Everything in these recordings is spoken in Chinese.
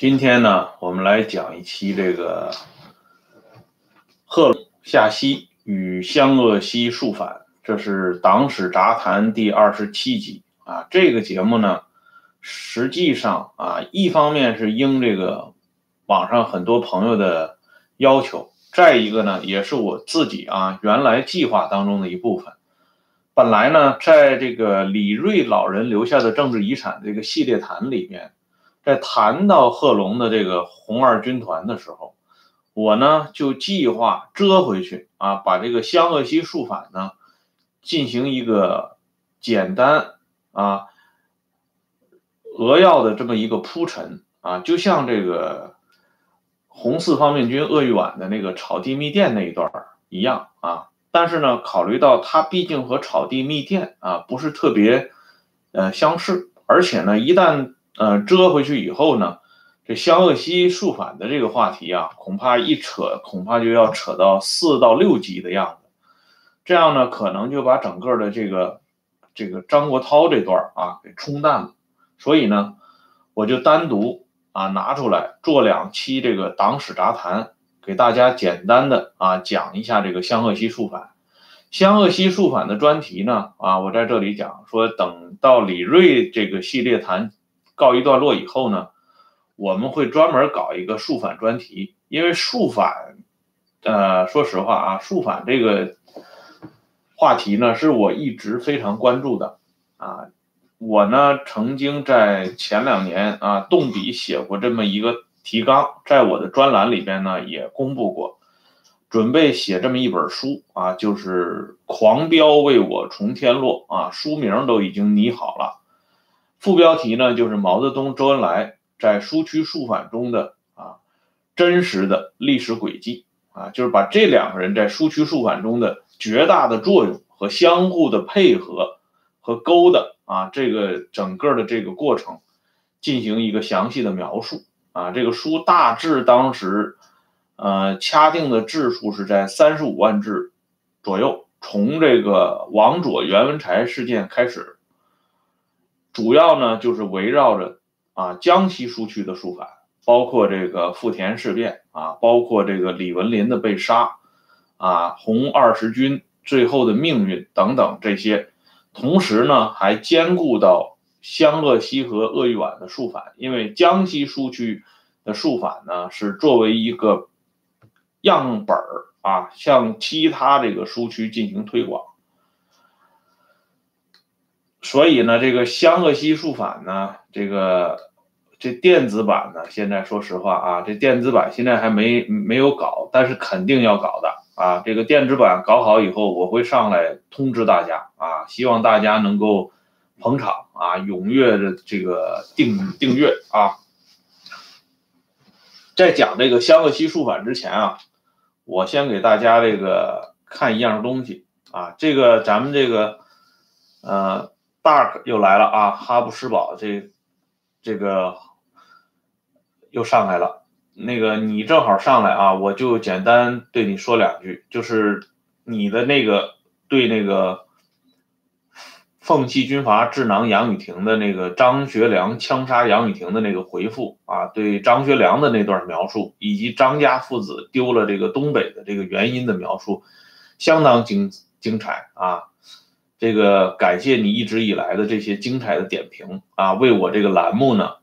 今天呢，我们来讲一期这个贺龙下西与湘鄂西数反，这是《党史杂谈》第二十七集啊。这个节目呢，实际上啊，一方面是应这个网上很多朋友的要求，再一个呢，也是我自己啊原来计划当中的一部分。本来呢，在这个李瑞老人留下的政治遗产这个系列谈里面。在谈到贺龙的这个红二军团的时候，我呢就计划折回去啊，把这个湘鄂西术反呢进行一个简单啊扼要的这么一个铺陈啊，就像这个红四方面军鄂豫皖的那个草地密电那一段一样啊。但是呢，考虑到它毕竟和草地密电啊不是特别呃相似，而且呢，一旦呃，折回去以后呢，这湘鄂西数反的这个话题啊，恐怕一扯，恐怕就要扯到四到六集的样子。这样呢，可能就把整个的这个这个张国焘这段啊给冲淡了。所以呢，我就单独啊拿出来做两期这个党史杂谈，给大家简单的啊讲一下这个湘鄂西数反。湘鄂西数反的专题呢，啊，我在这里讲说，等到李锐这个系列谈。告一段落以后呢，我们会专门搞一个数反专题，因为数反，呃，说实话啊，数反这个话题呢，是我一直非常关注的啊。我呢，曾经在前两年啊，动笔写过这么一个提纲，在我的专栏里边呢也公布过，准备写这么一本书啊，就是《狂飙为我从天落》啊，书名都已经拟好了。副标题呢，就是毛泽东、周恩来在苏区数反中的啊真实的历史轨迹啊，就是把这两个人在苏区数反中的绝大的作用和相互的配合和勾搭啊，这个整个的这个过程进行一个详细的描述啊。这个书大致当时呃掐定的字数是在三十五万字左右，从这个王佐、袁文才事件开始。主要呢就是围绕着啊江西苏区的数反，包括这个富田事变啊，包括这个李文林的被杀啊，红二十军最后的命运等等这些，同时呢还兼顾到湘鄂西和鄂豫皖的数反，因为江西苏区的数反呢是作为一个样本儿啊，向其他这个苏区进行推广。所以呢，这个湘鄂西数反呢，这个这电子版呢，现在说实话啊，这电子版现在还没没有搞，但是肯定要搞的啊。这个电子版搞好以后，我会上来通知大家啊，希望大家能够捧场啊，踊跃的这个订订阅啊。在讲这个湘鄂西数反之前啊，我先给大家这个看一样东西啊，这个咱们这个呃。Dark 又来了啊！哈布施堡这这个又上来了。那个你正好上来啊，我就简单对你说两句，就是你的那个对那个奉系军阀智囊杨雨婷的那个张学良枪杀杨雨婷的那个回复啊，对张学良的那段描述，以及张家父子丢了这个东北的这个原因的描述，相当精精彩啊。这个感谢你一直以来的这些精彩的点评啊，为我这个栏目呢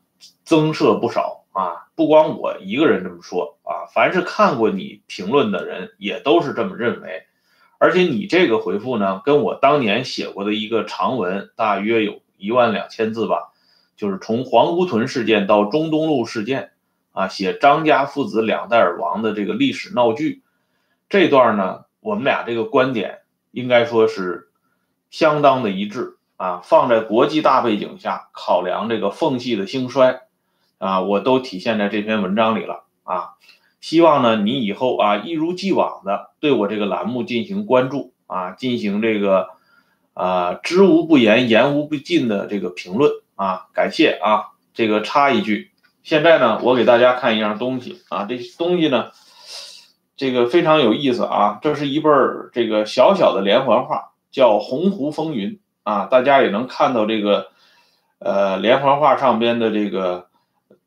增设不少啊。不光我一个人这么说啊，凡是看过你评论的人也都是这么认为。而且你这个回复呢，跟我当年写过的一个长文，大约有一万两千字吧，就是从黄姑屯事件到中东路事件啊，写张家父子两代而亡的这个历史闹剧这段呢，我们俩这个观点应该说是。相当的一致啊，放在国际大背景下考量这个缝隙的兴衰啊，我都体现在这篇文章里了啊。希望呢，你以后啊一如既往的对我这个栏目进行关注啊，进行这个啊知无不言，言无不尽的这个评论啊，感谢啊。这个插一句，现在呢，我给大家看一样东西啊，这东西呢，这个非常有意思啊，这是一本这个小小的连环画。叫《洪湖风云》啊，大家也能看到这个，呃，连环画上边的这个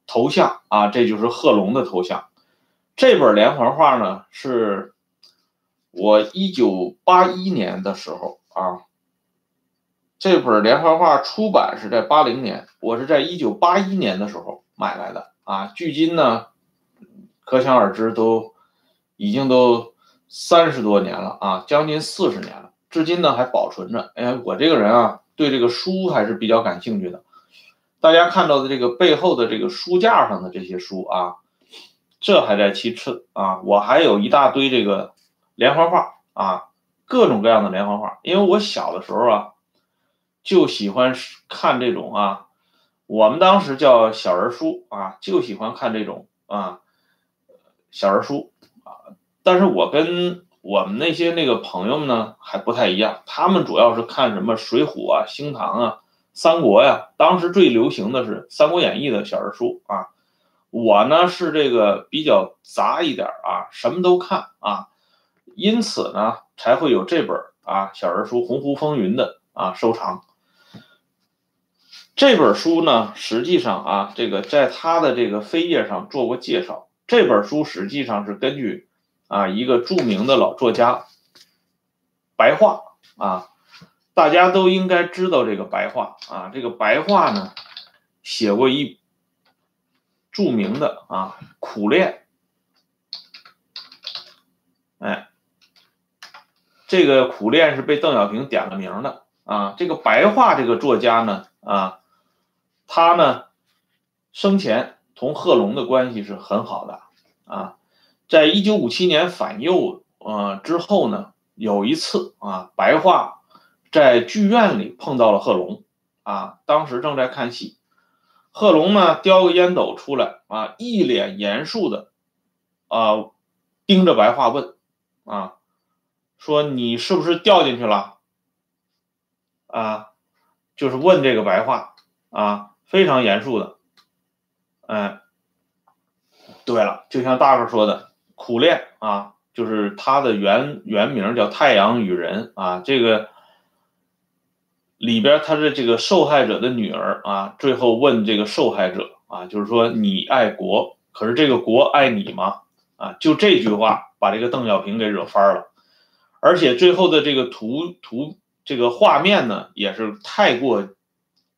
头像啊，这就是贺龙的头像。这本连环画呢，是我一九八一年的时候啊，这本连环画出版是在八零年，我是在一九八一年的时候买来的啊。距今呢，可想而知，都已经都三十多年了啊，将近四十年了，至今呢还保存着。哎，我这个人啊，对这个书还是比较感兴趣的。大家看到的这个背后的这个书架上的这些书啊。这还在其次啊，我还有一大堆这个连环画啊，各种各样的连环画。因为我小的时候啊，就喜欢看这种啊，我们当时叫小人书啊，就喜欢看这种啊小人书啊。但是我跟我们那些那个朋友们呢还不太一样，他们主要是看什么《水浒》啊、《星唐》啊、《三国》呀。当时最流行的是《三国演义》的小人书啊。我呢是这个比较杂一点啊，什么都看啊，因此呢才会有这本啊小人书《洪湖风云》的啊收藏。这本书呢，实际上啊，这个在它的这个扉页上做过介绍。这本书实际上是根据啊一个著名的老作家白话啊，大家都应该知道这个白话啊，这个白话呢写过一。著名的啊，苦练，哎，这个苦练是被邓小平点了名的啊。这个白话这个作家呢啊，他呢生前同贺龙的关系是很好的啊。在一九五七年反右呃之后呢，有一次啊，白话在剧院里碰到了贺龙啊，当时正在看戏。贺龙呢，叼个烟斗出来啊，一脸严肃的啊，盯着白话问啊，说你是不是掉进去了？啊，就是问这个白话啊，非常严肃的。哎，对了，就像大哥说的，苦练啊，就是他的原原名叫太阳与人啊，这个。里边他是这个受害者的女儿啊，最后问这个受害者啊，就是说你爱国，可是这个国爱你吗？啊，就这句话把这个邓小平给惹翻了，而且最后的这个图图这个画面呢，也是太过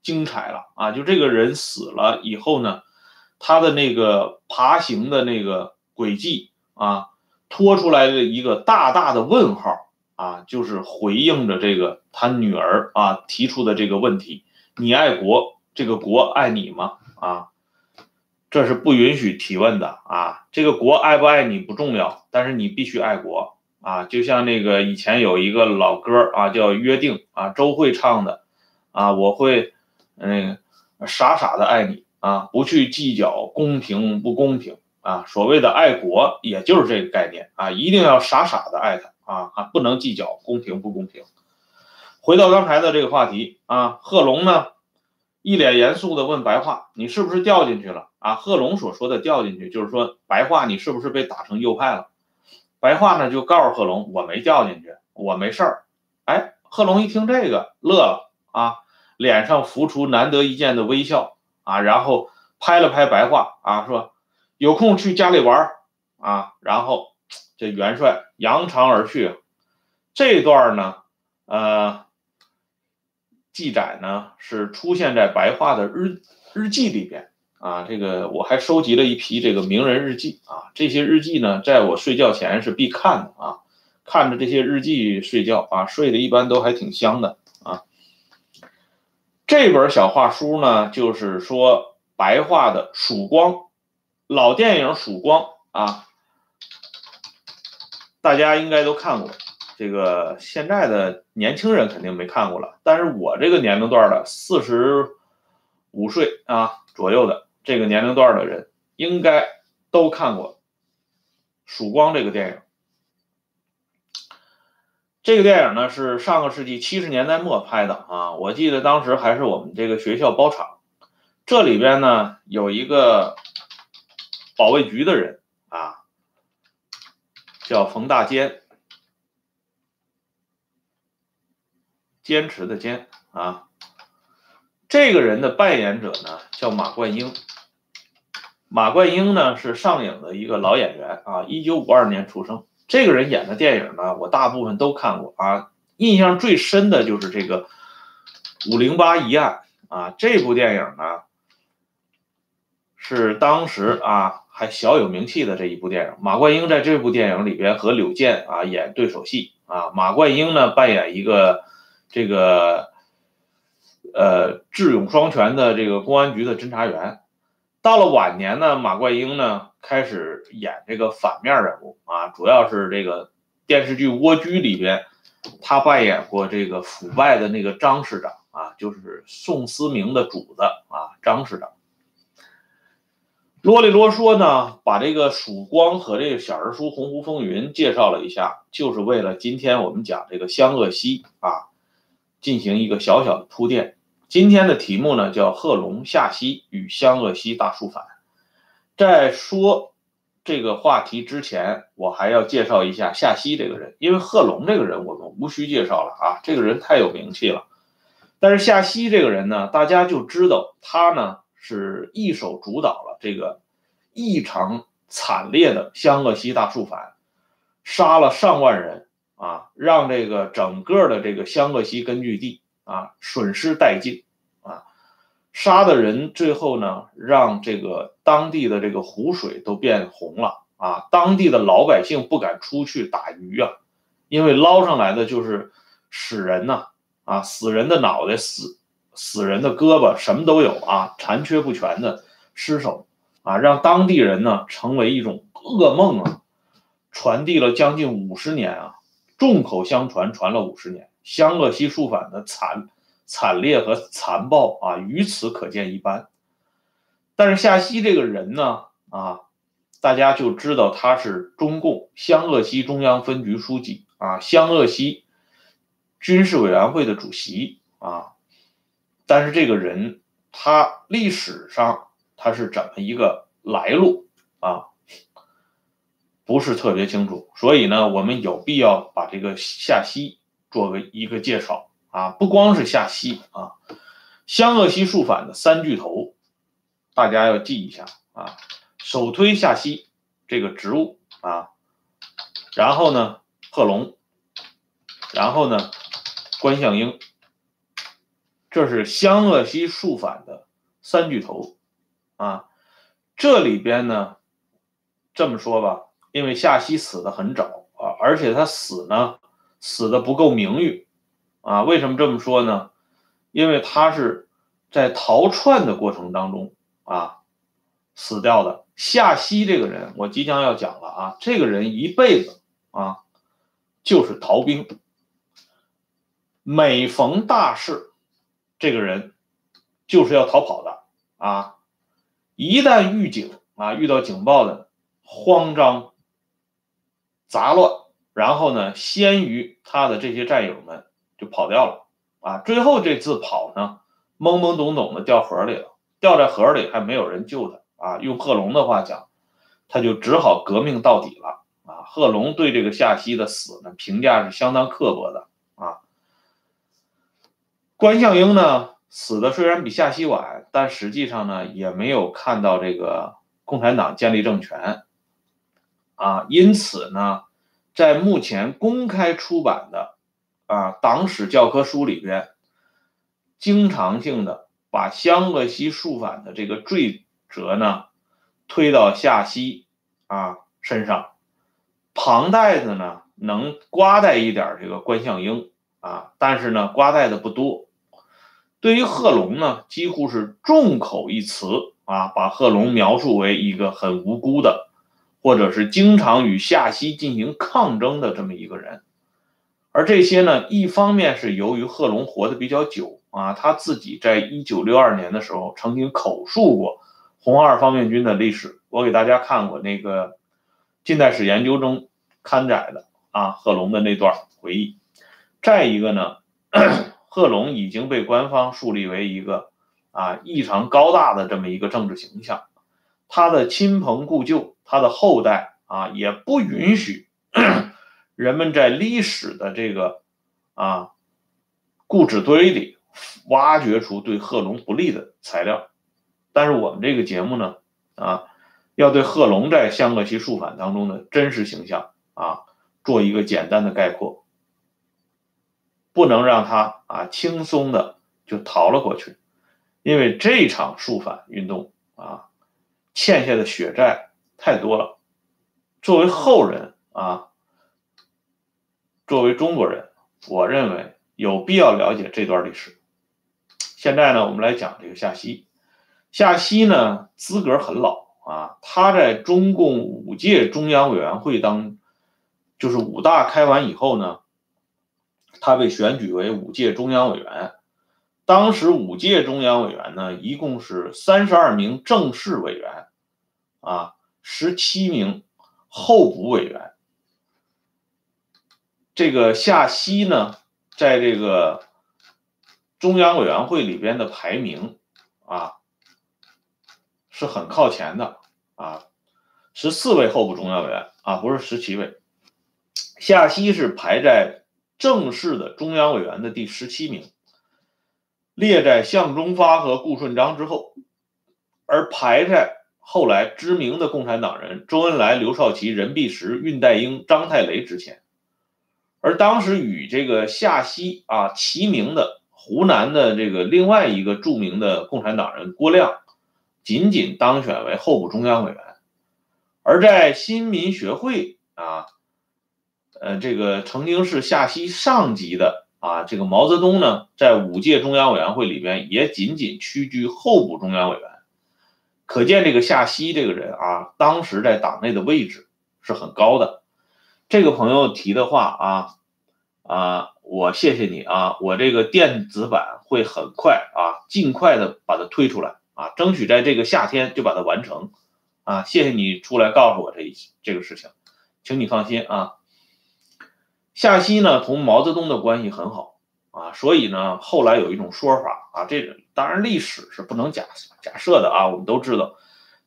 精彩了啊！就这个人死了以后呢，他的那个爬行的那个轨迹啊，拖出来的一个大大的问号。啊，就是回应着这个他女儿啊提出的这个问题：你爱国，这个国爱你吗？啊，这是不允许提问的啊。这个国爱不爱你不重要，但是你必须爱国啊。就像那个以前有一个老歌啊，叫《约定》啊，周慧唱的啊，我会嗯傻傻的爱你啊，不去计较公平不公平啊。所谓的爱国，也就是这个概念啊，一定要傻傻的爱他。啊啊！不能计较公平不公平。回到刚才的这个话题啊，贺龙呢一脸严肃的问白话：“你是不是掉进去了？”啊，贺龙所说的掉进去，就是说白话你是不是被打成右派了？白话呢就告诉贺龙：“我没掉进去，我没事儿。”哎，贺龙一听这个乐了啊，脸上浮出难得一见的微笑啊，然后拍了拍白话啊，说：“有空去家里玩啊。”然后。这元帅扬长而去，这段呢，呃，记载呢是出现在白话的日日记里边啊。这个我还收集了一批这个名人日记啊，这些日记呢，在我睡觉前是必看的啊，看着这些日记睡觉啊，睡的一般都还挺香的啊。这本小画书呢，就是说白话的《曙光》，老电影《曙光》啊。大家应该都看过，这个现在的年轻人肯定没看过了。但是我这个年龄段的四十五岁啊左右的这个年龄段的人，应该都看过《曙光》这个电影。这个电影呢是上个世纪七十年代末拍的啊，我记得当时还是我们这个学校包场。这里边呢有一个保卫局的人啊。叫冯大坚，坚持的坚啊，这个人的扮演者呢叫马冠英。马冠英呢是上影的一个老演员啊，一九五二年出生。这个人演的电影呢，我大部分都看过啊，印象最深的就是这个《五零八疑案》啊，这部电影呢是当时啊还小有名气的这一部电影。马冠英在这部电影里边和柳健啊演对手戏啊，马冠英呢扮演一个这个呃智勇双全的这个公安局的侦查员。到了晚年呢，马冠英呢开始演这个反面人物啊，主要是这个电视剧《蜗居》里边，他扮演过这个腐败的那个张市长啊，就是宋思明的主子啊，张市长。啰里啰嗦呢，把这个曙光和这个小人书《洪湖风云》介绍了一下，就是为了今天我们讲这个湘鄂西啊，进行一个小小的铺垫。今天的题目呢叫贺龙下西与湘鄂西大书反。在说这个话题之前，我还要介绍一下夏西这个人，因为贺龙这个人我们无需介绍了啊，这个人太有名气了。但是夏西这个人呢，大家就知道他呢是一手主导了这个异常惨烈的湘鄂西大肃反，杀了上万人啊，让这个整个的这个湘鄂西根据地。啊，损失殆尽，啊，杀的人最后呢，让这个当地的这个湖水都变红了，啊，当地的老百姓不敢出去打鱼啊，因为捞上来的就是死人呐，啊，死人的脑袋，死死人的胳膊，什么都有啊，残缺不全的尸首，啊，让当地人呢成为一种噩梦啊，传递了将近五十年啊，众口相传，传了五十年。湘鄂西肃反的惨惨烈和残暴啊，于此可见一斑。但是夏曦这个人呢，啊，大家就知道他是中共湘鄂西中央分局书记啊，湘鄂西军事委员会的主席啊。但是这个人他历史上它是怎么一个来路啊，不是特别清楚。所以呢，我们有必要把这个夏曦。做个一个介绍啊，不光是夏曦啊，湘鄂西肃反的三巨头，大家要记一下啊。首推夏曦这个职务啊，然后呢贺龙，然后呢关向英，这是湘鄂西肃反的三巨头啊。这里边呢，这么说吧，因为夏曦死的很早啊，而且他死呢。死的不够名誉，啊，为什么这么说呢？因为他是在逃窜的过程当中啊死掉的。夏曦这个人，我即将要讲了啊，这个人一辈子啊就是逃兵，每逢大事，这个人就是要逃跑的啊。一旦预警啊，遇到警报的慌张杂乱。然后呢，先于他的这些战友们就跑掉了啊！最后这次跑呢，懵懵懂懂的掉河里了，掉在河里还没有人救他啊！用贺龙的话讲，他就只好革命到底了啊！贺龙对这个夏曦的死呢，评价是相当刻薄的啊。关向英呢，死的虽然比夏曦晚，但实际上呢，也没有看到这个共产党建立政权啊，因此呢。在目前公开出版的啊党史教科书里边，经常性的把湘鄂西肃反的这个罪责呢推到夏曦啊身上，旁带的呢能刮带一点这个关向英啊，但是呢刮带的不多。对于贺龙呢，几乎是众口一词啊，把贺龙描述为一个很无辜的。或者是经常与夏曦进行抗争的这么一个人，而这些呢，一方面是由于贺龙活得比较久啊，他自己在一九六二年的时候曾经口述过红二方面军的历史，我给大家看过那个近代史研究中刊载的啊贺龙的那段回忆。再一个呢，贺龙已经被官方树立为一个啊异常高大的这么一个政治形象。他的亲朋故旧，他的后代啊，也不允许 人们在历史的这个啊故纸堆里挖掘出对贺龙不利的材料。但是我们这个节目呢，啊，要对贺龙在湘鄂西术反当中的真实形象啊做一个简单的概括，不能让他啊轻松的就逃了过去，因为这场肃反运动啊欠下的血债太多了。作为后人啊，作为中国人，我认为有必要了解这段历史。现在呢，我们来讲这个夏曦。夏曦呢，资格很老啊，他在中共五届中央委员会当，就是五大开完以后呢，他被选举为五届中央委员。当时五届中央委员呢，一共是三十二名正式委员，啊，十七名候补委员。这个夏曦呢，在这个。中央委员会里边的排名啊是很靠前的啊，十四位候补中央委员啊，不是十七位。夏曦是排在正式的中央委员的第十七名，列在向忠发和顾顺章之后，而排在后来知名的共产党人周恩来、刘少奇、任弼时、恽代英、张太雷之前。而当时与这个夏曦啊齐名的。湖南的这个另外一个著名的共产党人郭亮，仅仅当选为候补中央委员，而在新民学会啊，呃，这个曾经是夏曦上级的啊，这个毛泽东呢，在五届中央委员会里边也仅仅屈居候补中央委员，可见这个夏曦这个人啊，当时在党内的位置是很高的。这个朋友提的话啊啊。我谢谢你啊！我这个电子版会很快啊，尽快的把它推出来啊，争取在这个夏天就把它完成啊！谢谢你出来告诉我这一这个事情，请你放心啊。夏曦呢，同毛泽东的关系很好啊，所以呢，后来有一种说法啊，这当然历史是不能假假设的啊，我们都知道，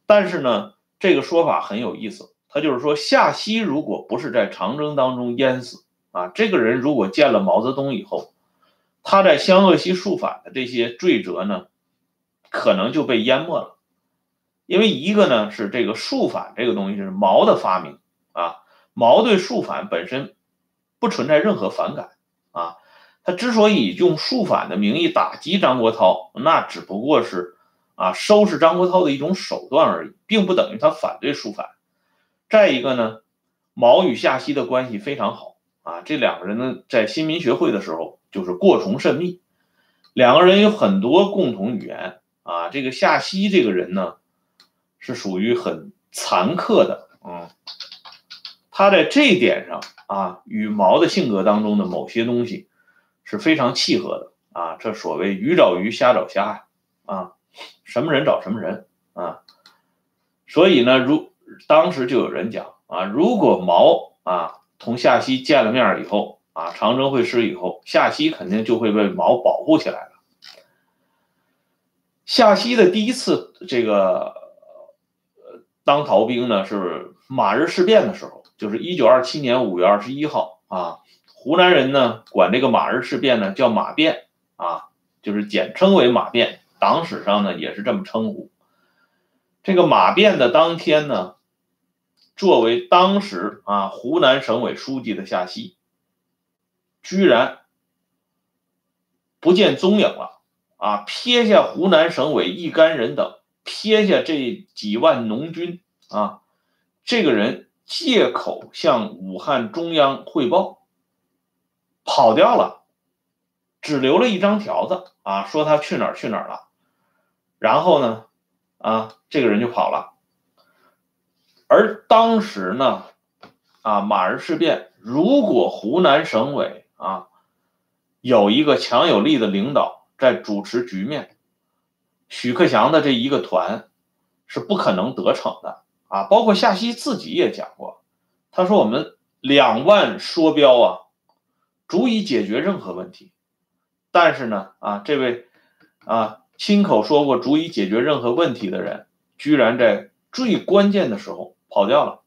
但是呢，这个说法很有意思，他就是说夏曦如果不是在长征当中淹死。啊，这个人如果见了毛泽东以后，他在湘鄂西肃反的这些罪责呢，可能就被淹没了。因为一个呢是这个肃反这个东西是毛的发明啊，毛对肃反本身不存在任何反感啊，他之所以用肃反的名义打击张国焘，那只不过是啊收拾张国焘的一种手段而已，并不等于他反对肃反。再一个呢，毛与夏曦的关系非常好。啊，这两个人呢，在新民学会的时候就是过从甚密，两个人有很多共同语言啊。这个夏曦这个人呢，是属于很残酷的，嗯，他在这一点上啊，与毛的性格当中的某些东西是非常契合的啊。这所谓鱼找鱼，虾找虾，啊，什么人找什么人啊。所以呢，如当时就有人讲啊，如果毛啊。同夏曦见了面以后啊，长征会师以后，夏曦肯定就会被毛保护起来了。夏曦的第一次这个当逃兵呢，是马日事变的时候，就是一九二七年五月二十一号啊。湖南人呢管这个马日事变呢叫马变啊，就是简称为马变，党史上呢也是这么称呼。这个马变的当天呢。作为当时啊湖南省委书记的夏曦，居然不见踪影了啊！撇下湖南省委一干人等，撇下这几万农军啊，这个人借口向武汉中央汇报，跑掉了，只留了一张条子啊，说他去哪儿去哪儿了。然后呢，啊，这个人就跑了。而当时呢，啊，马日事变，如果湖南省委啊有一个强有力的领导在主持局面，许克祥的这一个团是不可能得逞的啊。包括夏曦自己也讲过，他说：“我们两万梭标啊，足以解决任何问题。”但是呢，啊，这位啊亲口说过足以解决任何问题的人，居然在最关键的时候。跑掉了。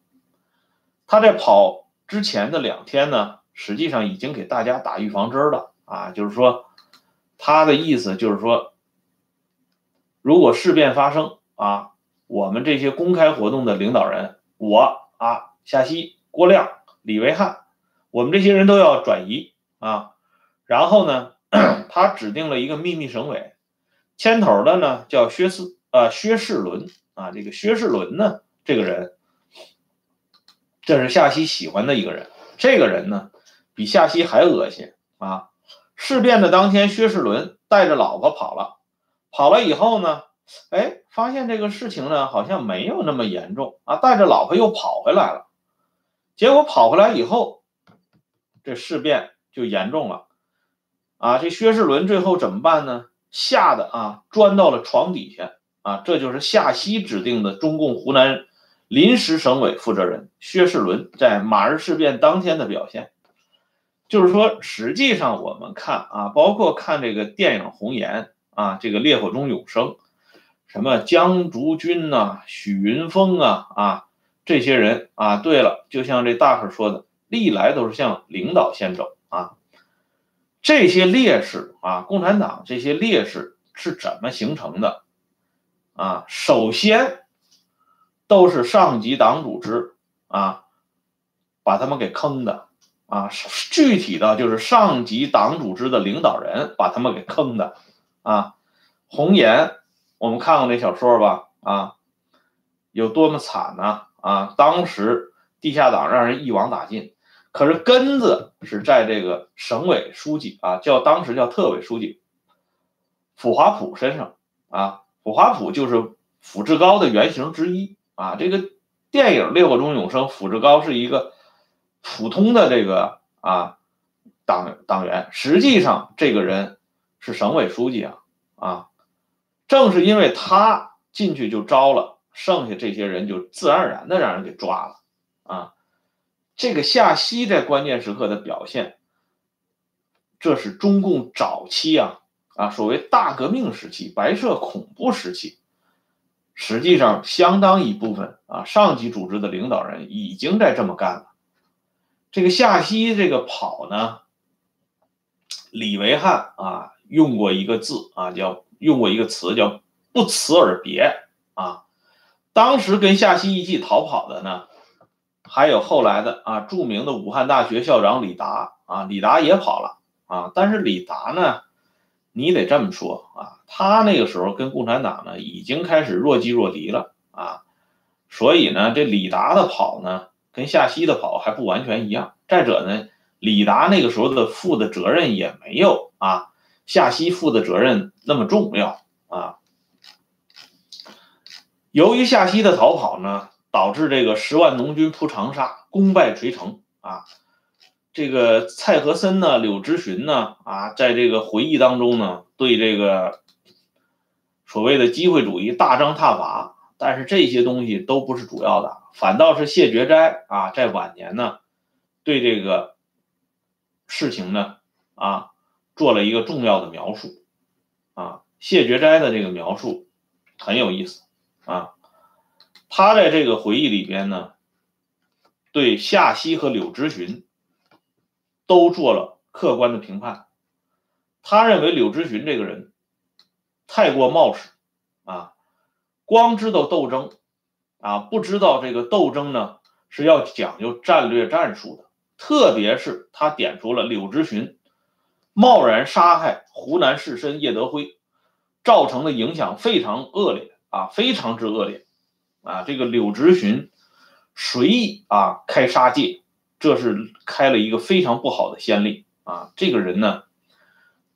他在跑之前的两天呢，实际上已经给大家打预防针了啊，就是说，他的意思就是说，如果事变发生啊，我们这些公开活动的领导人，我啊，夏曦、郭亮、李维汉，我们这些人都要转移啊。然后呢，他指定了一个秘密省委，牵头的呢叫薛四呃薛世伦啊。这个薛世伦呢，这个人，这是夏曦喜欢的一个人。这个人呢，比夏曦还恶心啊。事变的当天，薛世伦带着老婆跑了，跑了以后呢，哎，发现这个事情呢好像没有那么严重啊，带着老婆又跑回来了。结果跑回来以后，这事变就严重了啊！这薛世伦最后怎么办呢？吓得啊，钻到了床底下啊！这就是夏曦指定的中共湖南临时省委负责人薛世伦在马日事变当天的表现。就是说，实际上我们看啊，包括看这个电影《红岩》啊，这个《烈火中永生》，什么江竹君呐、许云峰啊啊，这些人啊，对了，就像这大伙说的，历来都是向领导先走啊。这些烈士啊，共产党这些烈士是怎么形成的啊？首先都是上级党组织啊，把他们给坑的。啊，具体的就是上级党组织的领导人把他们给坑的，啊，红岩，我们看过那小说吧，啊，有多么惨呢？啊，当时地下党让人一网打尽，可是根子是在这个省委书记啊，叫当时叫特委书记，傅华普身上啊，傅华普就是傅志高的原型之一啊，这个电影《烈火中永生》，傅志高是一个。普通的这个啊党党员，实际上这个人是省委书记啊啊，正是因为他进去就招了，剩下这些人就自然而然的让人给抓了啊。这个夏曦在关键时刻的表现，这是中共早期啊啊所谓大革命时期、白色恐怖时期，实际上相当一部分啊上级组织的领导人已经在这么干了。这个夏曦这个跑呢，李维汉啊用过一个字啊，叫用过一个词叫不辞而别啊。当时跟夏曦一起逃跑的呢，还有后来的啊著名的武汉大学校长李达啊，李达也跑了啊。但是李达呢，你得这么说啊，他那个时候跟共产党呢已经开始若即若离了啊，所以呢，这李达的跑呢。跟夏曦的跑还不完全一样。再者呢，李达那个时候的负的责任也没有啊夏曦负的责任那么重要啊。由于夏曦的逃跑呢，导致这个十万农军扑长沙，功败垂成啊。这个蔡和森呢，柳直荀呢啊，在这个回忆当中呢，对这个所谓的机会主义大张挞伐。但是这些东西都不是主要的，反倒是谢觉斋啊，在晚年呢，对这个事情呢啊做了一个重要的描述啊。谢觉斋的这个描述很有意思啊，他在这个回忆里边呢，对夏曦和柳直荀都做了客观的评判。他认为柳直荀这个人太过冒失啊。光知道斗争，啊，不知道这个斗争呢是要讲究战略战术的。特别是他点出了柳直荀贸然杀害湖南士绅叶德辉，造成的影响非常恶劣啊，非常之恶劣啊。这个柳直荀随意啊开杀戒，这是开了一个非常不好的先例啊。这个人呢，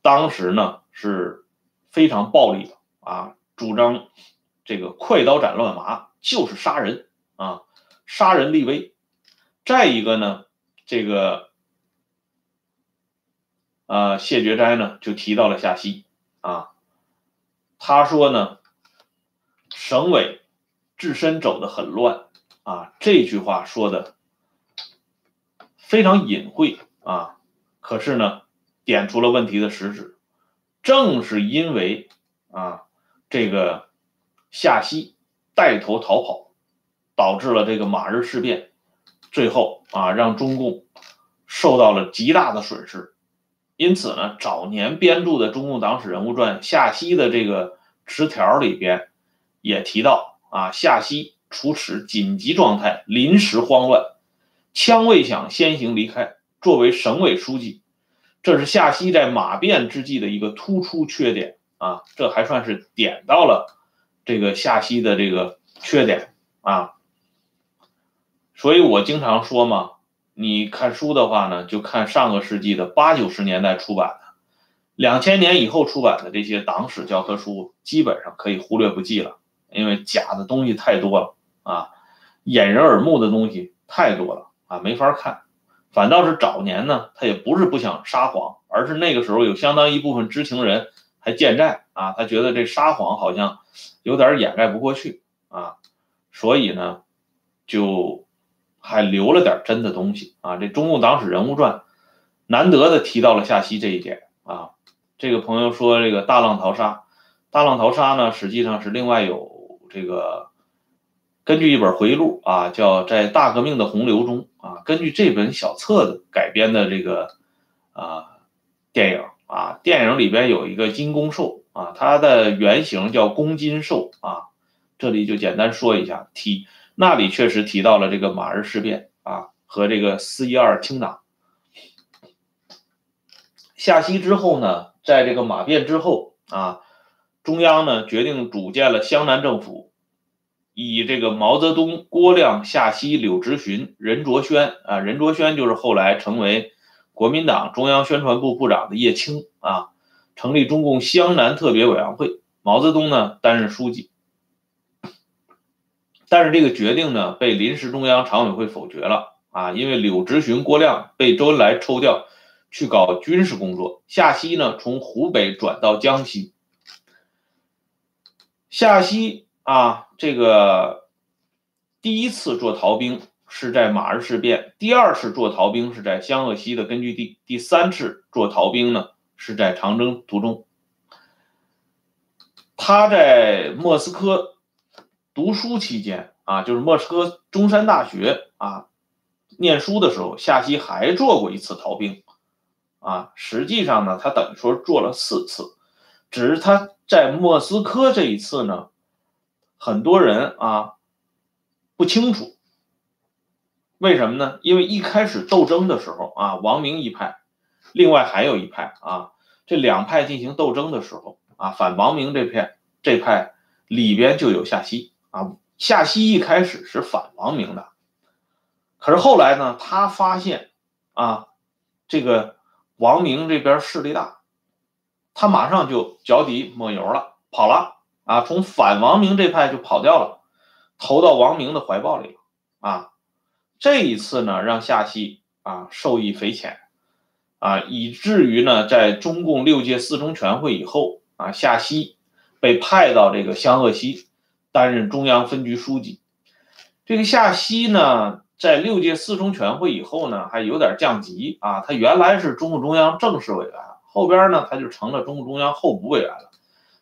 当时呢是非常暴力的啊，主张。这个快刀斩乱麻就是杀人啊，杀人立威。再一个呢，这个呃谢觉斋呢就提到了夏曦啊，他说呢，省委自身走的很乱啊，这句话说的非常隐晦啊，可是呢点出了问题的实质，正是因为啊这个。夏曦带头逃跑，导致了这个马日事变，最后啊让中共受到了极大的损失。因此呢，早年编著的《中共党史人物传》夏曦的这个词条里边也提到啊，夏曦处此紧急状态，临时慌乱，枪未响先行离开。作为省委书记，这是夏曦在马变之际的一个突出缺点啊，这还算是点到了这个夏曦的这个缺点啊。所以我经常说嘛，你看书的话呢，就看上个世纪的八九十年代出版的，两千年以后出版的这些党史教科书，基本上可以忽略不计了，因为假的东西太多了啊，掩人耳目的东西太多了啊，没法看。反倒是早年呢，他也不是不想撒谎，而是那个时候有相当一部分知情人还健在啊，他觉得这撒谎好像有点掩盖不过去啊，所以呢，就还留了点真的东西啊。这《中共党史人物传》难得的提到了夏曦这一点啊。这个朋友说，这个大浪淘沙，大浪淘沙呢，实际上是另外有这个。根据一本回忆录啊，叫《在大革命的洪流中》啊，根据这本小册子改编的这个啊电影啊，电影里边有一个金公兽啊，它的原型叫公金兽啊，这里就简单说一下，体那里确实提到了这个马日事变啊和这个四一二清党。夏曦之后呢，在这个马变之后啊，中央呢决定组建了湘南政府。以这个毛泽东、郭亮、夏曦、柳直荀、任卓轩啊，任卓轩就是后来成为国民党中央宣传部部长的叶青啊，成立中共湘南特别委员会，毛泽东呢担任书记。但是这个决定呢被临时中央常委会否决了啊，因为柳直荀、郭亮被周恩来抽调去搞军事工作，夏曦呢从湖北转到江西，夏曦啊。这个第一次做逃兵是在马日事变，第二次做逃兵是在湘鄂西的根据地，第三次做逃兵呢是在长征途中。他在莫斯科读书期间啊，就是莫斯科中山大学啊念书的时候，夏曦还做过一次逃兵啊。实际上呢，他等于说做了四次，只是他在莫斯科这一次呢。很多人啊不清楚，为什么呢？因为一开始斗争的时候啊，王明一派，另外还有一派啊，这两派进行斗争的时候啊，反王明这片这派里边就有夏曦啊。夏曦一开始是反王明的，可是后来呢，他发现啊，这个王明这边势力大，他马上就脚底抹油了，跑了。啊，从反王明这派就跑掉了，投到王明的怀抱里。啊，这一次呢，让夏曦啊受益匪浅，啊，以至于呢，在中共六届四中全会以后，啊，夏曦被派到这个湘鄂西担任中央分局书记。这个夏曦呢，在六届四中全会以后呢，还有点降级啊，他原来是中共中央正式委员，后边呢，他就成了中共中央候补委员了，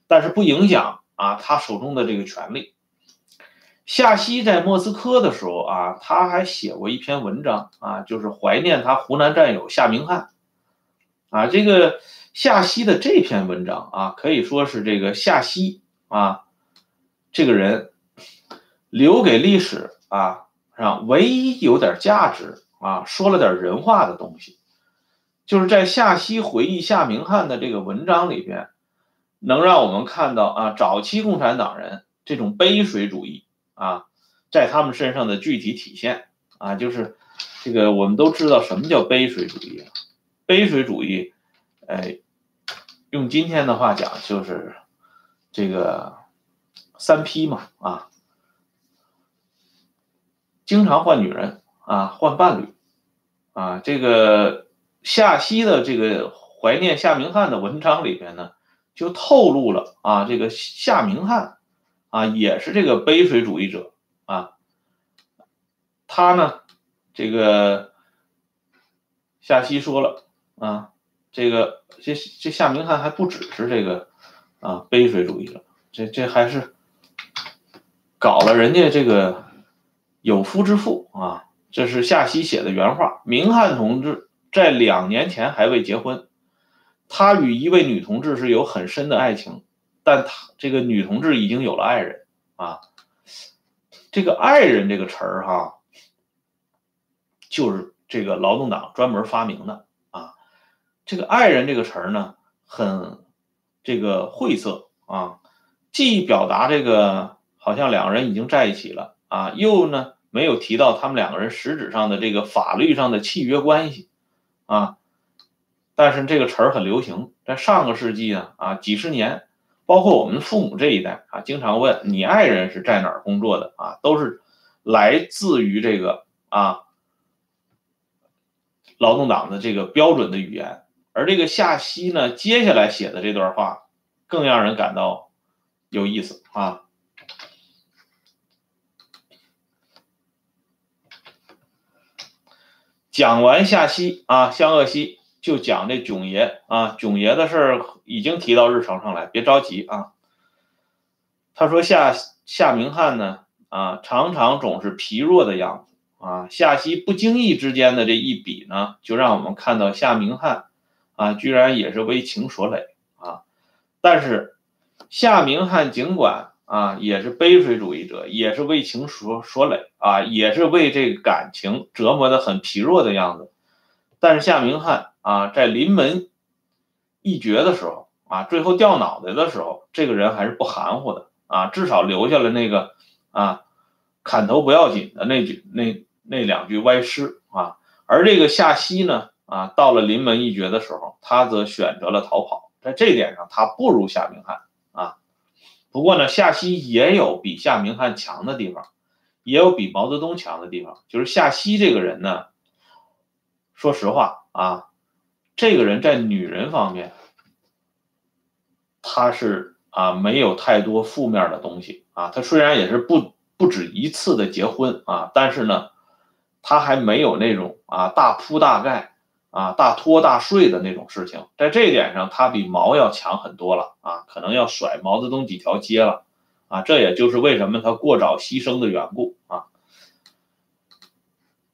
但是不影响。啊，他手中的这个权力，夏曦在莫斯科的时候啊，他还写过一篇文章啊，就是怀念他湖南战友夏明翰。啊，这个夏曦的这篇文章啊，可以说是这个夏曦啊，这个人留给历史啊上唯一有点价值啊，说了点人话的东西，就是在夏曦回忆夏明翰的这个文章里边。能让我们看到啊，早期共产党人这种背水主义啊，在他们身上的具体体现啊，就是这个我们都知道什么叫背水主义啊？背水主义，哎，用今天的话讲就是这个三批嘛啊，经常换女人啊，换伴侣啊，这个夏曦的这个怀念夏明翰的文章里边呢。就透露了啊，这个夏明翰啊，也是这个杯水主义者啊。他呢，这个夏曦说了啊，这个这这夏明翰还不只是这个啊杯水主义者，这这还是搞了人家这个有夫之妇啊。这是夏曦写的原话。明翰同志在两年前还未结婚。他与一位女同志是有很深的爱情，但他这个女同志已经有了爱人啊，这个“爱人”这个词儿哈，就是这个劳动党专门发明的啊。这个“爱人”这个词儿呢，很这个晦涩啊，既表达这个好像两个人已经在一起了啊，又呢没有提到他们两个人实质上的这个法律上的契约关系啊。但是这个词儿很流行，在上个世纪呢啊几十年。包括我们父母这一代啊，经常问你爱人是在哪儿工作的啊，都是来自于这个啊劳动党的这个标准的语言。而这个夏曦呢，接下来写的这段话更让人感到有意思啊。讲完夏曦啊，湘鄂西。就讲这囧爷啊，囧爷的事儿已经提到日程上来，别着急啊。他说夏夏明翰呢啊，常常总是疲弱的样子啊。夏曦不经意之间的这一笔呢，就让我们看到夏明翰啊，居然也是为情所累啊。但是夏明翰尽管啊，也是悲水主义者，也是为情所所累啊，也是为这个感情折磨的很疲弱的样子。但是夏明翰。啊，在临门一绝的时候啊，最后掉脑袋的时候，这个人还是不含糊的啊，至少留下了那个啊，砍头不要紧的那句那那两句歪诗啊。而这个夏曦呢啊，到了临门一绝的时候，他则选择了逃跑，在这点上他不如夏明翰。不过呢，夏曦也有比夏明翰强的地方，也有比毛泽东强的地方，就是夏曦这个人呢，说实话啊。这个人在女人方面，他是啊没有太多负面的东西啊。他虽然也是不不止一次的结婚啊，但是呢，他还没有那种啊大铺大盖啊大拖大睡的那种事情。在这一点上，他比毛要强很多了啊，可能要甩毛泽东几条街了啊。这也就是为什么他过早牺牲的缘故啊。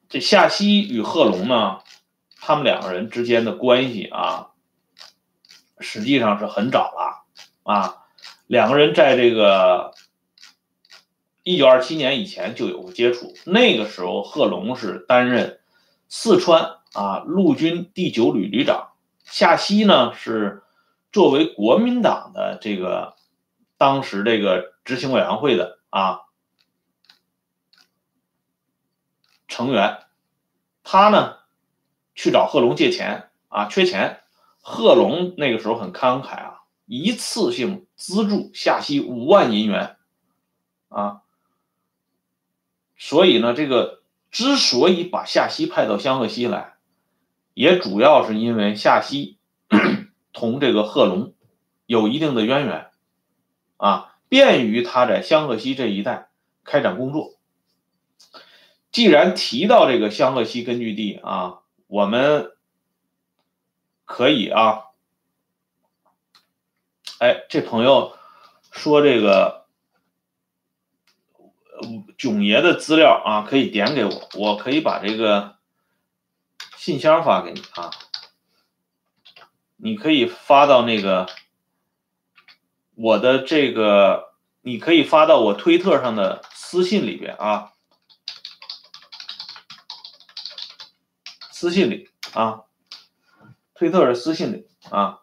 这夏曦与贺龙呢？他们两个人之间的关系啊，实际上是很早了啊。两个人在这个一九二七年以前就有过接触。那个时候，贺龙是担任四川啊陆军第九旅旅长，夏曦呢是作为国民党的这个当时这个执行委员会的啊成员，他呢。去找贺龙借钱啊，缺钱。贺龙那个时候很慷慨啊，一次性资助夏曦五万银元啊。所以呢，这个之所以把夏曦派到湘鄂西来，也主要是因为夏曦 同这个贺龙有一定的渊源啊，便于他在湘鄂西这一带开展工作。既然提到这个湘鄂西根据地啊。我们可以啊，哎，这朋友说这个囧爷的资料啊，可以点给我，我可以把这个信箱发给你啊，你可以发到那个我的这个，你可以发到我推特上的私信里边啊。私信里啊，推特的私信里啊，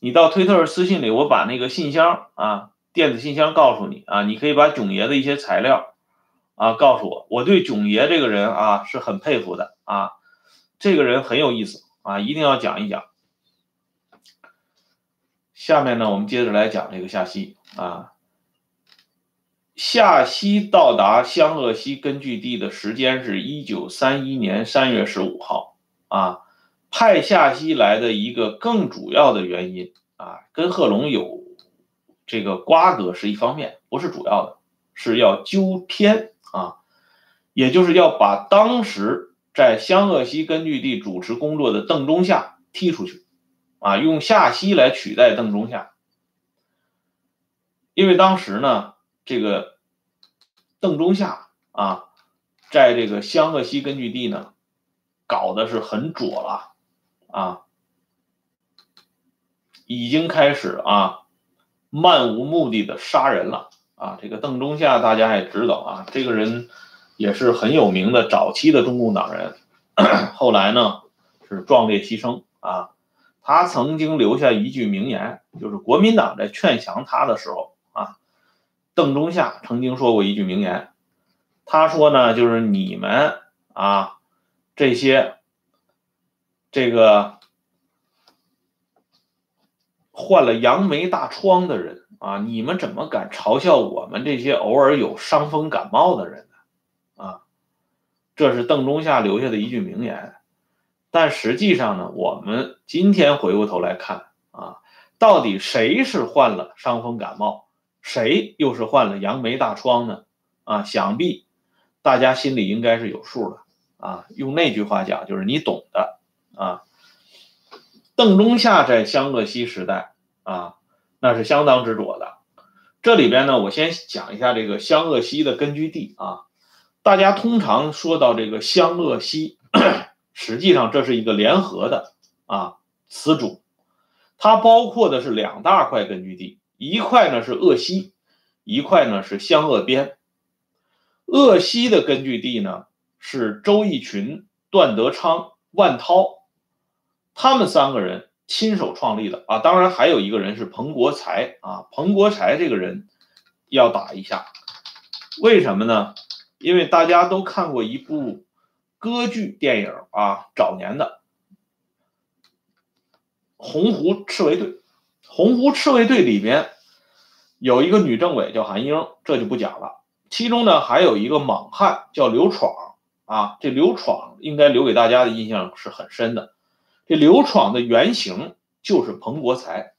你到推特私信里，我把那个信箱啊，电子信箱告诉你啊，你可以把囧爷的一些材料啊告诉我，我对囧爷这个人啊是很佩服的啊，这个人很有意思啊，一定要讲一讲。下面呢，我们接着来讲这个夏曦啊。夏曦到达湘鄂西根据地的时间是一九三一年三月十五号，啊，派夏曦来的一个更主要的原因啊，跟贺龙有这个瓜葛是一方面，不是主要的，是要纠偏啊，也就是要把当时在湘鄂西根据地主持工作的邓中夏踢出去，啊，用夏曦来取代邓中夏，因为当时呢。这个邓中夏啊，在这个湘鄂西根据地呢，搞的是很左了啊，已经开始啊漫无目的的杀人了啊，这个邓中夏大家也知道啊，这个人也是很有名的早期的中共党人，后来呢是壮烈牺牲啊。他曾经留下一句名言，就是国民党在劝降他的时候啊，邓中夏曾经说过一句名言，他说呢，就是你们啊这些这个患了杨梅大疮的人。啊！你们怎么敢嘲笑我们这些偶尔有伤风感冒的人？这是邓中夏留下的一句名言。但实际上呢，我们今天回过头来看啊，到底谁是患了伤风感冒，谁又是患了杨梅大疮呢？啊，想必大家心里应该是有数的啊。用那句话讲，就是你懂的啊。邓中夏在湘鄂西时代啊。那是相当执着的。这里边呢，我先讲一下这个湘鄂西的根据地啊。大家通常说到这个湘鄂西，实际上这是一个联合的啊词组，它包括的是两大块根据地，一块呢是鄂西，一块呢是湘鄂边。鄂西的根据地呢是周逸群、段德昌、万涛，他们三个人。亲手创立的啊，当然还有一个人是彭国才啊。彭国才这个人要打一下，为什么呢？因为大家都看过一部歌剧电影啊，早年的《洪湖赤卫队》。《洪湖赤卫队》里边有一个女政委叫韩英，这就不讲了。其中呢还有一个莽汉叫刘闯啊，这刘闯应该留给大家的印象是很深的。这刘闯的原型就是彭国才，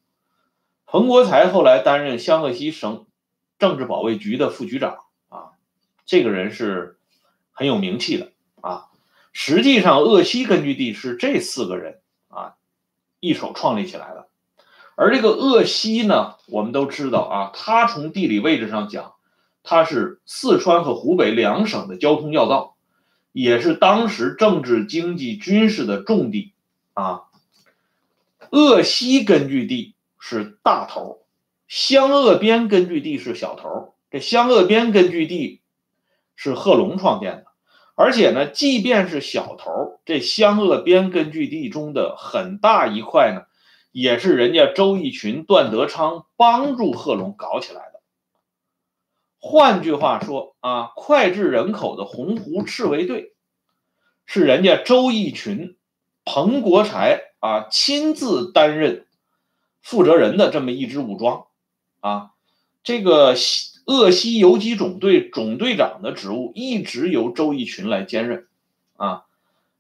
彭国才后来担任湘鄂西省政治保卫局的副局长，这个人是很有名气的啊。实际上，鄂西根据地是这四个人啊一手创立起来的。而这个鄂西呢，我们都知道啊，它从地理位置上讲，它是四川和湖北两省的交通要道，也是当时政治、经济、军事的重地。啊，鄂西根据地是大头，湘鄂边根据地是小头。这湘鄂边根据地是贺龙创建的，而且呢，即便是小头，这湘鄂边根据地中的很大一块呢，也是人家周逸群、段德昌帮助贺龙搞起来的。换句话说啊，脍炙人口的洪湖赤卫队是人家周逸群。彭国才啊，亲自担任负责人的这么一支武装啊，这个鄂西游击总队总队长的职务一直由周逸群来兼任啊，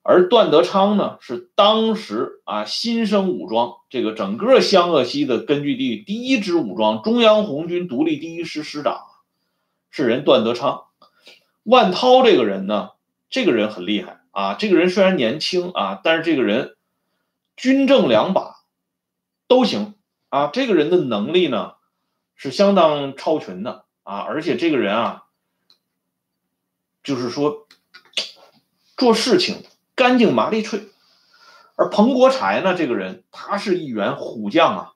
而段德昌呢是当时啊新生武装这个整个湘鄂西的根据地第一支武装中央红军独立第一师师长，是人段德昌。万涛这个人呢，这个人很厉害。啊，这个人虽然年轻啊，但是这个人军政两把都行啊。这个人的能力呢是相当超群的啊，而且这个人啊，就是说做事情干净麻利脆。而彭国才呢，这个人他是一员虎将啊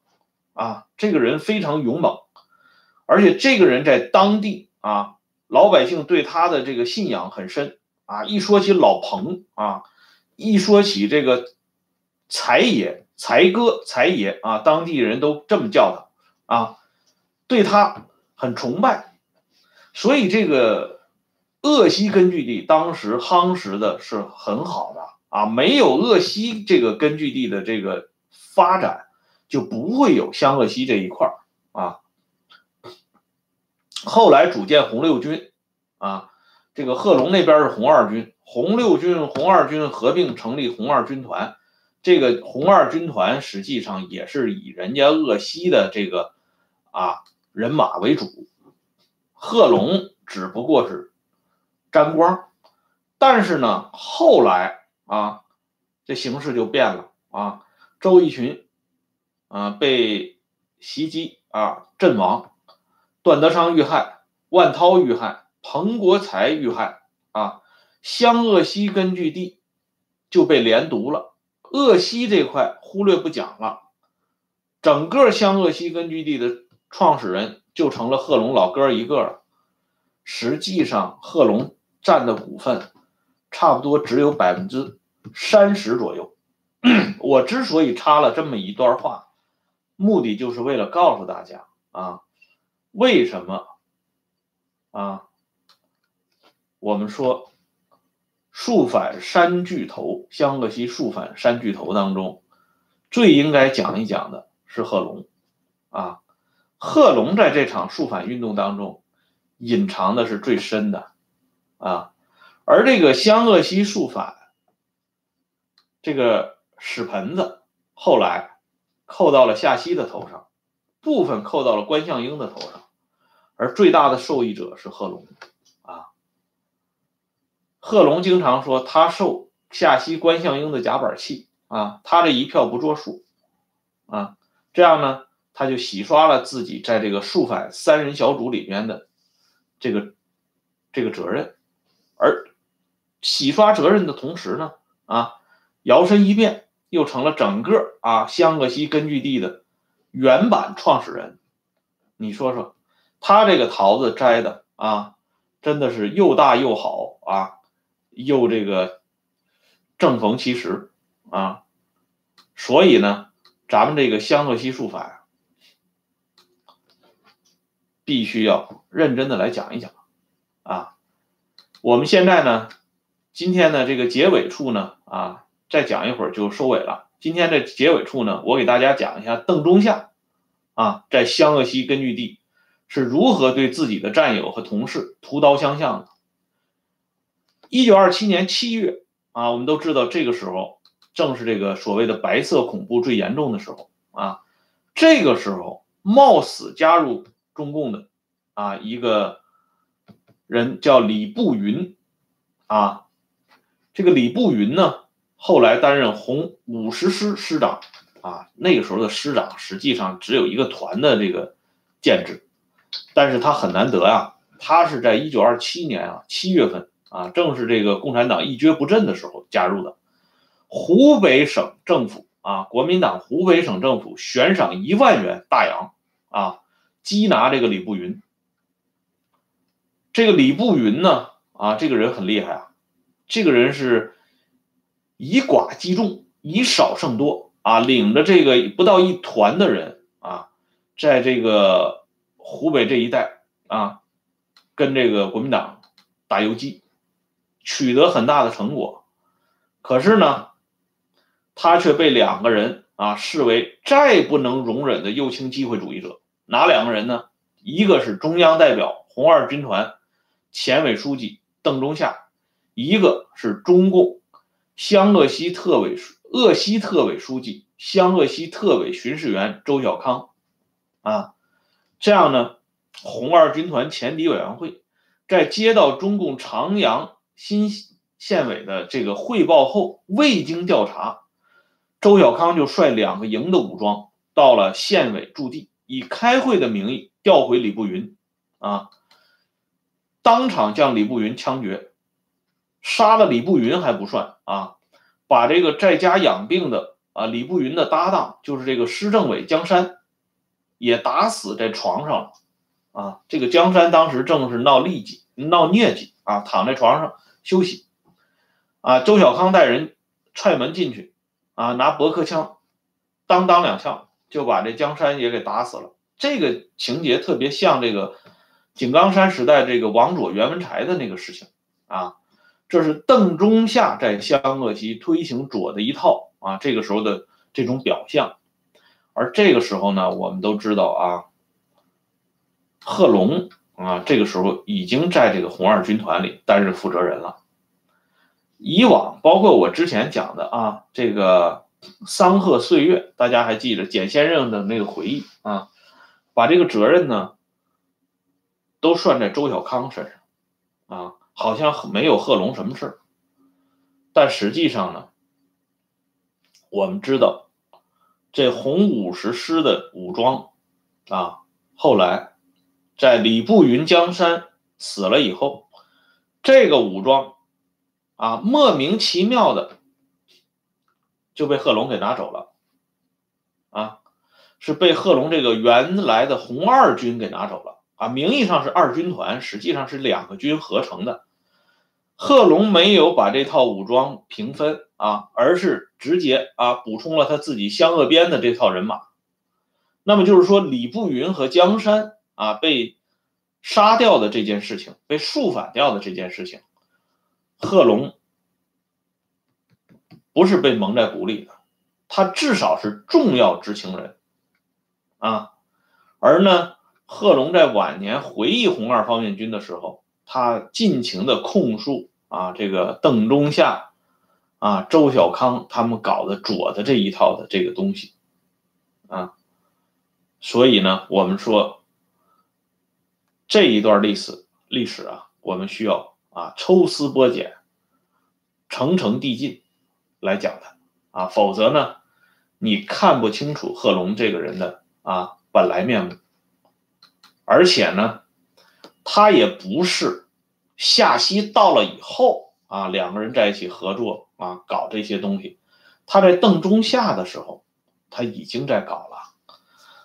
啊，这个人非常勇猛，而且这个人在当地啊，老百姓对他的这个信仰很深。啊，一说起老彭啊，一说起这个才爷、才哥、才爷啊，当地人都这么叫他啊，对他很崇拜，所以这个鄂西根据地当时夯实的是很好的啊，没有鄂西这个根据地的这个发展，就不会有湘鄂西这一块啊。后来组建红六军啊。这个贺龙那边是红二军，红六军、红二军合并成立红二军团。这个红二军团实际上也是以人家鄂西的这个啊人马为主，贺龙只不过是沾光。但是呢，后来啊，这形势就变了啊，周逸群啊被袭击啊阵亡，段德昌遇害，万涛遇害。彭国才遇害啊，湘鄂西根据地就被连读了。鄂西这块忽略不讲了，整个湘鄂西根据地的创始人就成了贺龙老哥一个了。实际上，贺龙占的股份差不多只有百分之三十左右。我之所以插了这么一段话，目的就是为了告诉大家啊，为什么啊？我们说数反三巨头，香格西数反三巨头当中，最应该讲一讲的是贺龙啊。贺龙在这场数反运动当中隐藏的是最深的啊，而这个湘鄂西数反这个。屎盆子后来扣到了夏曦的头上，部分扣到了关向英的头上，而最大的受益者是贺龙啊。贺龙经常说他受夏曦、关向英的夹板气啊，他这一票不作数啊，这样呢，他就洗刷了自己在这个肃反三人小组里面的这个这个责任，而洗刷责任的同时呢，啊，摇身一变。又成了整个啊湘鄂西根据地的原版创始人，你说说，他这个桃子摘的啊，真的是又大又好啊，又这个正逢其时啊，所以呢，咱们这个湘鄂西术法必须要认真的来讲一讲啊。我们现在呢，今天的这个结尾处呢啊。再讲一会儿就收尾了。今天的结尾处呢，我给大家讲一下邓中夏啊，在湘鄂西根据地是如何对自己的战友和同事屠刀相向的。一九二七年七月啊，我们都知道这个时候正是这个所谓的白色恐怖最严重的时候啊。这个时候冒死加入中共的啊一个人叫李步云啊，这个李步云呢。后来担任红五十师师长，啊，那个时候的师长实际上只有一个团的这个建制，但是他很难得呀，他是在一九二七年啊七月份啊，正是这个共产党一蹶不振的时候加入的，湖北省政府啊，国民党湖北省政府悬赏一万元大洋啊，缉拿这个李步云。这个李步云呢，啊，这个人很厉害啊，这个人是。以寡击众，以少胜多啊！领着这个不到一团的人啊，在这个湖北这一带啊，跟这个国民党打游击，取得很大的成果。可是呢，他却被两个人啊视为再不能容忍的右倾机会主义者。哪两个人呢？一个是中央代表红二军团前委书记邓中夏，一个是中共。湘鄂西特委鄂西特委书记、湘鄂西特委巡视员周小康，啊，这样呢，红二军团前敌委员会在接到中共长阳新县委的这个汇报后，未经调查，周小康就率两个营的武装到了县委驻地，以开会的名义调回李步云，啊，当场将李步云枪决。杀了李步云还不算啊，把这个在家养病的啊李步云的搭档，就是这个施政委江山，也打死在床上了啊。这个江山当时正是闹痢疾、闹疟疾啊，躺在床上休息啊。周小康带人踹门进去啊，拿驳壳枪当当两枪就把这江山也给打死了。这个情节特别像这个井冈山时代这个王佐、袁文才的那个事情啊。这是邓中夏在湘鄂西推行左的一套啊，这个时候的这种表象。而这个时候呢，我们都知道啊，贺龙啊，这个时候已经在这个红二军团里担任负责人了。以往包括我之前讲的啊，这个桑贺岁月，大家还记得简先生的那个回忆啊，把这个责任呢，都算在周小康身上啊。好像没有贺龙什么事，但实际上呢，我们知道这红五十师的武装啊，后来在李步云江山死了以后，这个武装啊莫名其妙的就被贺龙给拿走了啊，是被贺龙这个原来的红二军给拿走了啊，名义上是二军团，实际上是两个军合成的。贺龙没有把这套武装平分啊，而是直接啊补充了他自己湘鄂边的这套人马。那么就是说，李步云和江山啊被杀掉的这件事情，被肃反掉的这件事情，贺龙不是被蒙在鼓里的，他至少是重要知情人啊。而呢，贺龙在晚年回忆红二方面军的时候，他尽情的控诉。啊，这个邓中夏，啊，周小康他们搞的左的这一套的这个东西，啊，所以呢，我们说这一段历史历史啊，我们需要啊抽丝剥茧、层层递进来讲的啊，否则呢，你看不清楚贺龙这个人的啊本来面目，而且呢，他也不是。夏曦到了以后啊，两个人在一起合作啊，搞这些东西。他在邓中夏的时候，他已经在搞了。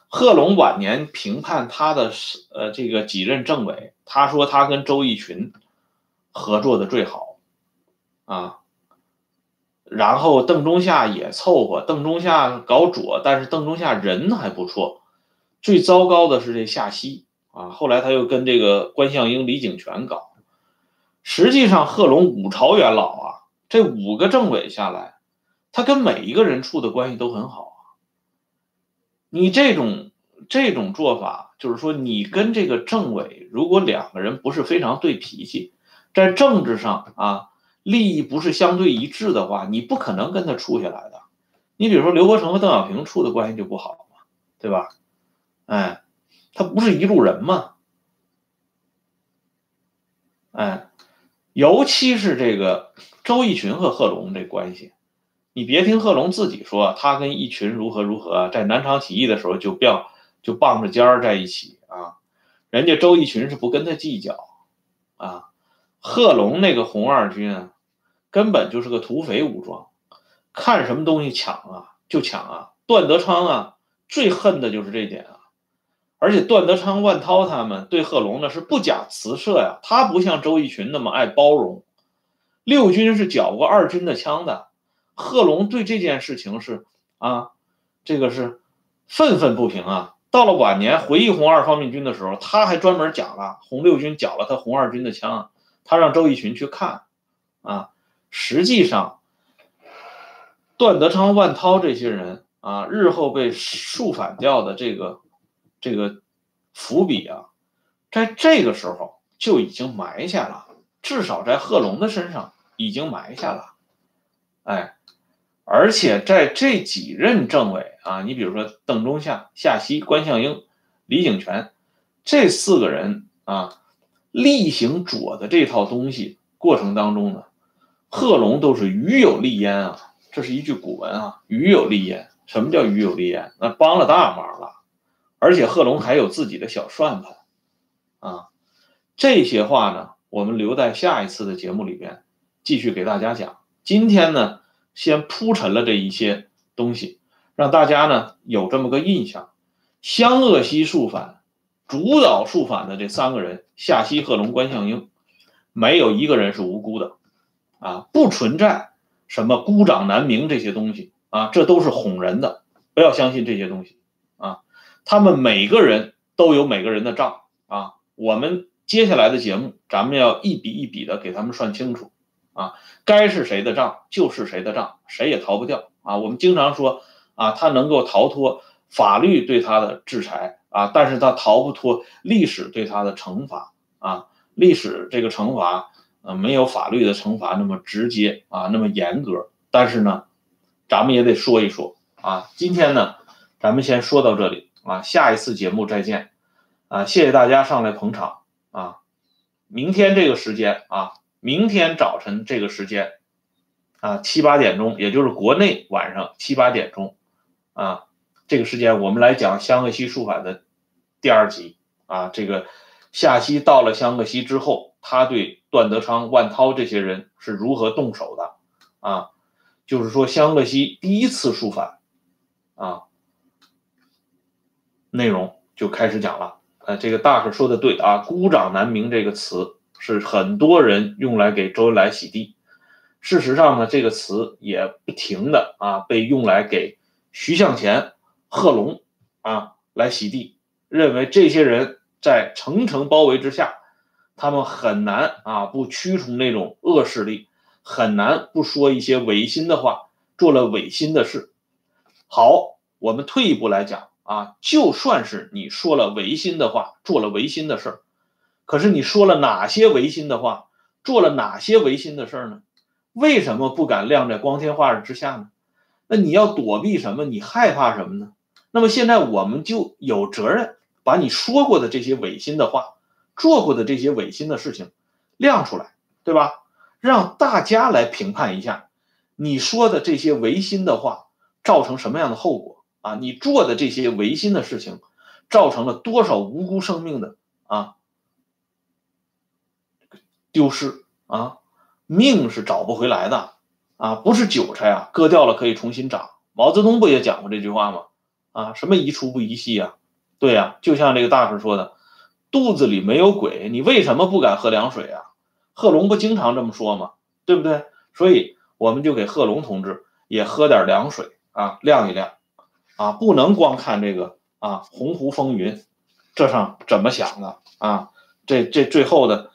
贺龙晚年评判他的呃这个几任政委，他说他跟周逸群合作的最好啊。然后邓中夏也凑合，邓中夏搞左，但是邓中夏人还不错。最糟糕的是这夏曦啊，后来他又跟这个关向英、李景全搞。实际上，贺龙五朝元老啊，这五个政委下来，他跟每一个人处的关系都很好啊。你这种这种做法，就是说，你跟这个政委，如果两个人不是非常对脾气，在政治上啊，利益不是相对一致的话，你不可能跟他处下来的。你比如说，刘伯承和邓小平处的关系就不好嘛，对吧？哎，他不是一路人嘛，哎。尤其是这个周逸群和贺龙这关系，你别听贺龙自己说他跟逸群如何如何，在南昌起义的时候就并就傍着肩儿在一起啊，人家周逸群是不跟他计较啊，贺龙那个红二军啊，根本就是个土匪武装，看什么东西抢啊就抢啊，段德昌啊最恨的就是这点啊。而且段德昌、万涛他们对贺龙呢是不假辞色呀，他不像周逸群那么爱包容。六军是缴过二军的枪的，贺龙对这件事情是啊，这个是愤愤不平啊。到了晚年回忆红二方面军的时候，他还专门讲了红六军缴了他红二军的枪，他让周逸群去看啊。实际上，段德昌、万涛这些人啊，日后被竖反掉的这个。这个伏笔啊，在这个时候就已经埋下了，至少在贺龙的身上已经埋下了。哎，而且在这几任政委啊，你比如说邓中夏、夏曦、关向英、李景泉这四个人啊，例行左的这套东西过程当中呢，贺龙都是鱼有利焉啊，这是一句古文啊，鱼有利焉。什么叫鱼有利焉？那帮了大忙了。而且贺龙还有自己的小算盘，啊，这些话呢，我们留在下一次的节目里边继续给大家讲。今天呢，先铺陈了这一些东西，让大家呢有这么个印象：湘鄂西肃反，主导肃反的这三个人，夏曦、贺龙、关向英，没有一个人是无辜的，啊，不存在什么孤掌难鸣这些东西啊，这都是哄人的，不要相信这些东西啊。他们每个人都有每个人的账啊，我们接下来的节目，咱们要一笔一笔的给他们算清楚啊，该是谁的账就是谁的账，谁也逃不掉啊。我们经常说啊，他能够逃脱法律对他的制裁啊，但是他逃不脱历史对他的惩罚啊。历史这个惩罚，呃，没有法律的惩罚那么直接啊，那么严格。但是呢，咱们也得说一说啊。今天呢，咱们先说到这里。啊，下一次节目再见，啊，谢谢大家上来捧场啊！明天这个时间啊，明天早晨这个时间啊，七八点钟，也就是国内晚上七八点钟啊，这个时间我们来讲香格西书法的第二集啊。这个夏曦到了香格西之后，他对段德昌、万涛这些人是如何动手的啊？就是说湘鄂西第一次书反啊。内容就开始讲了。呃，这个大师说的对啊，“孤掌难鸣”这个词是很多人用来给周恩来洗地。事实上呢，这个词也不停的啊被用来给徐向前、贺龙啊来洗地，认为这些人在层层包围之下，他们很难啊不驱从那种恶势力，很难不说一些违心的话，做了违心的事。好，我们退一步来讲。啊，就算是你说了违心的话，做了违心的事儿，可是你说了哪些违心的话，做了哪些违心的事儿呢？为什么不敢亮在光天化日之下呢？那你要躲避什么？你害怕什么呢？那么现在我们就有责任把你说过的这些违心的话，做过的这些违心的事情亮出来，对吧？让大家来评判一下，你说的这些违心的话造成什么样的后果。啊，你做的这些违心的事情，造成了多少无辜生命的啊丢失啊？命是找不回来的啊，不是韭菜啊，割掉了可以重新长。毛泽东不也讲过这句话吗？啊，什么宜出不宜细呀？对呀，就像这个大师说的，肚子里没有鬼，你为什么不敢喝凉水啊？贺龙不经常这么说吗？对不对？所以我们就给贺龙同志也喝点凉水啊，晾一晾。啊，不能光看这个啊，鸿鹄风云，这上怎么想的啊？这这最后的，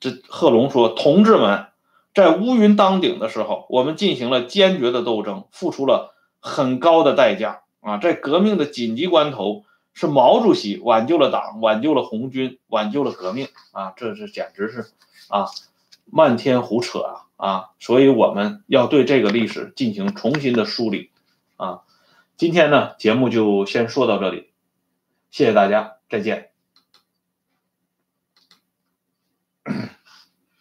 这贺龙说，同志们，在乌云当顶的时候，我们进行了坚决的斗争，付出了很高的代价啊！在革命的紧急关头，是毛主席挽救了党，挽救了红军，挽救了革命啊！这是简直是啊，漫天胡扯啊啊！所以我们要对这个历史进行重新的梳理啊。今天呢，节目就先说到这里，谢谢大家，再见。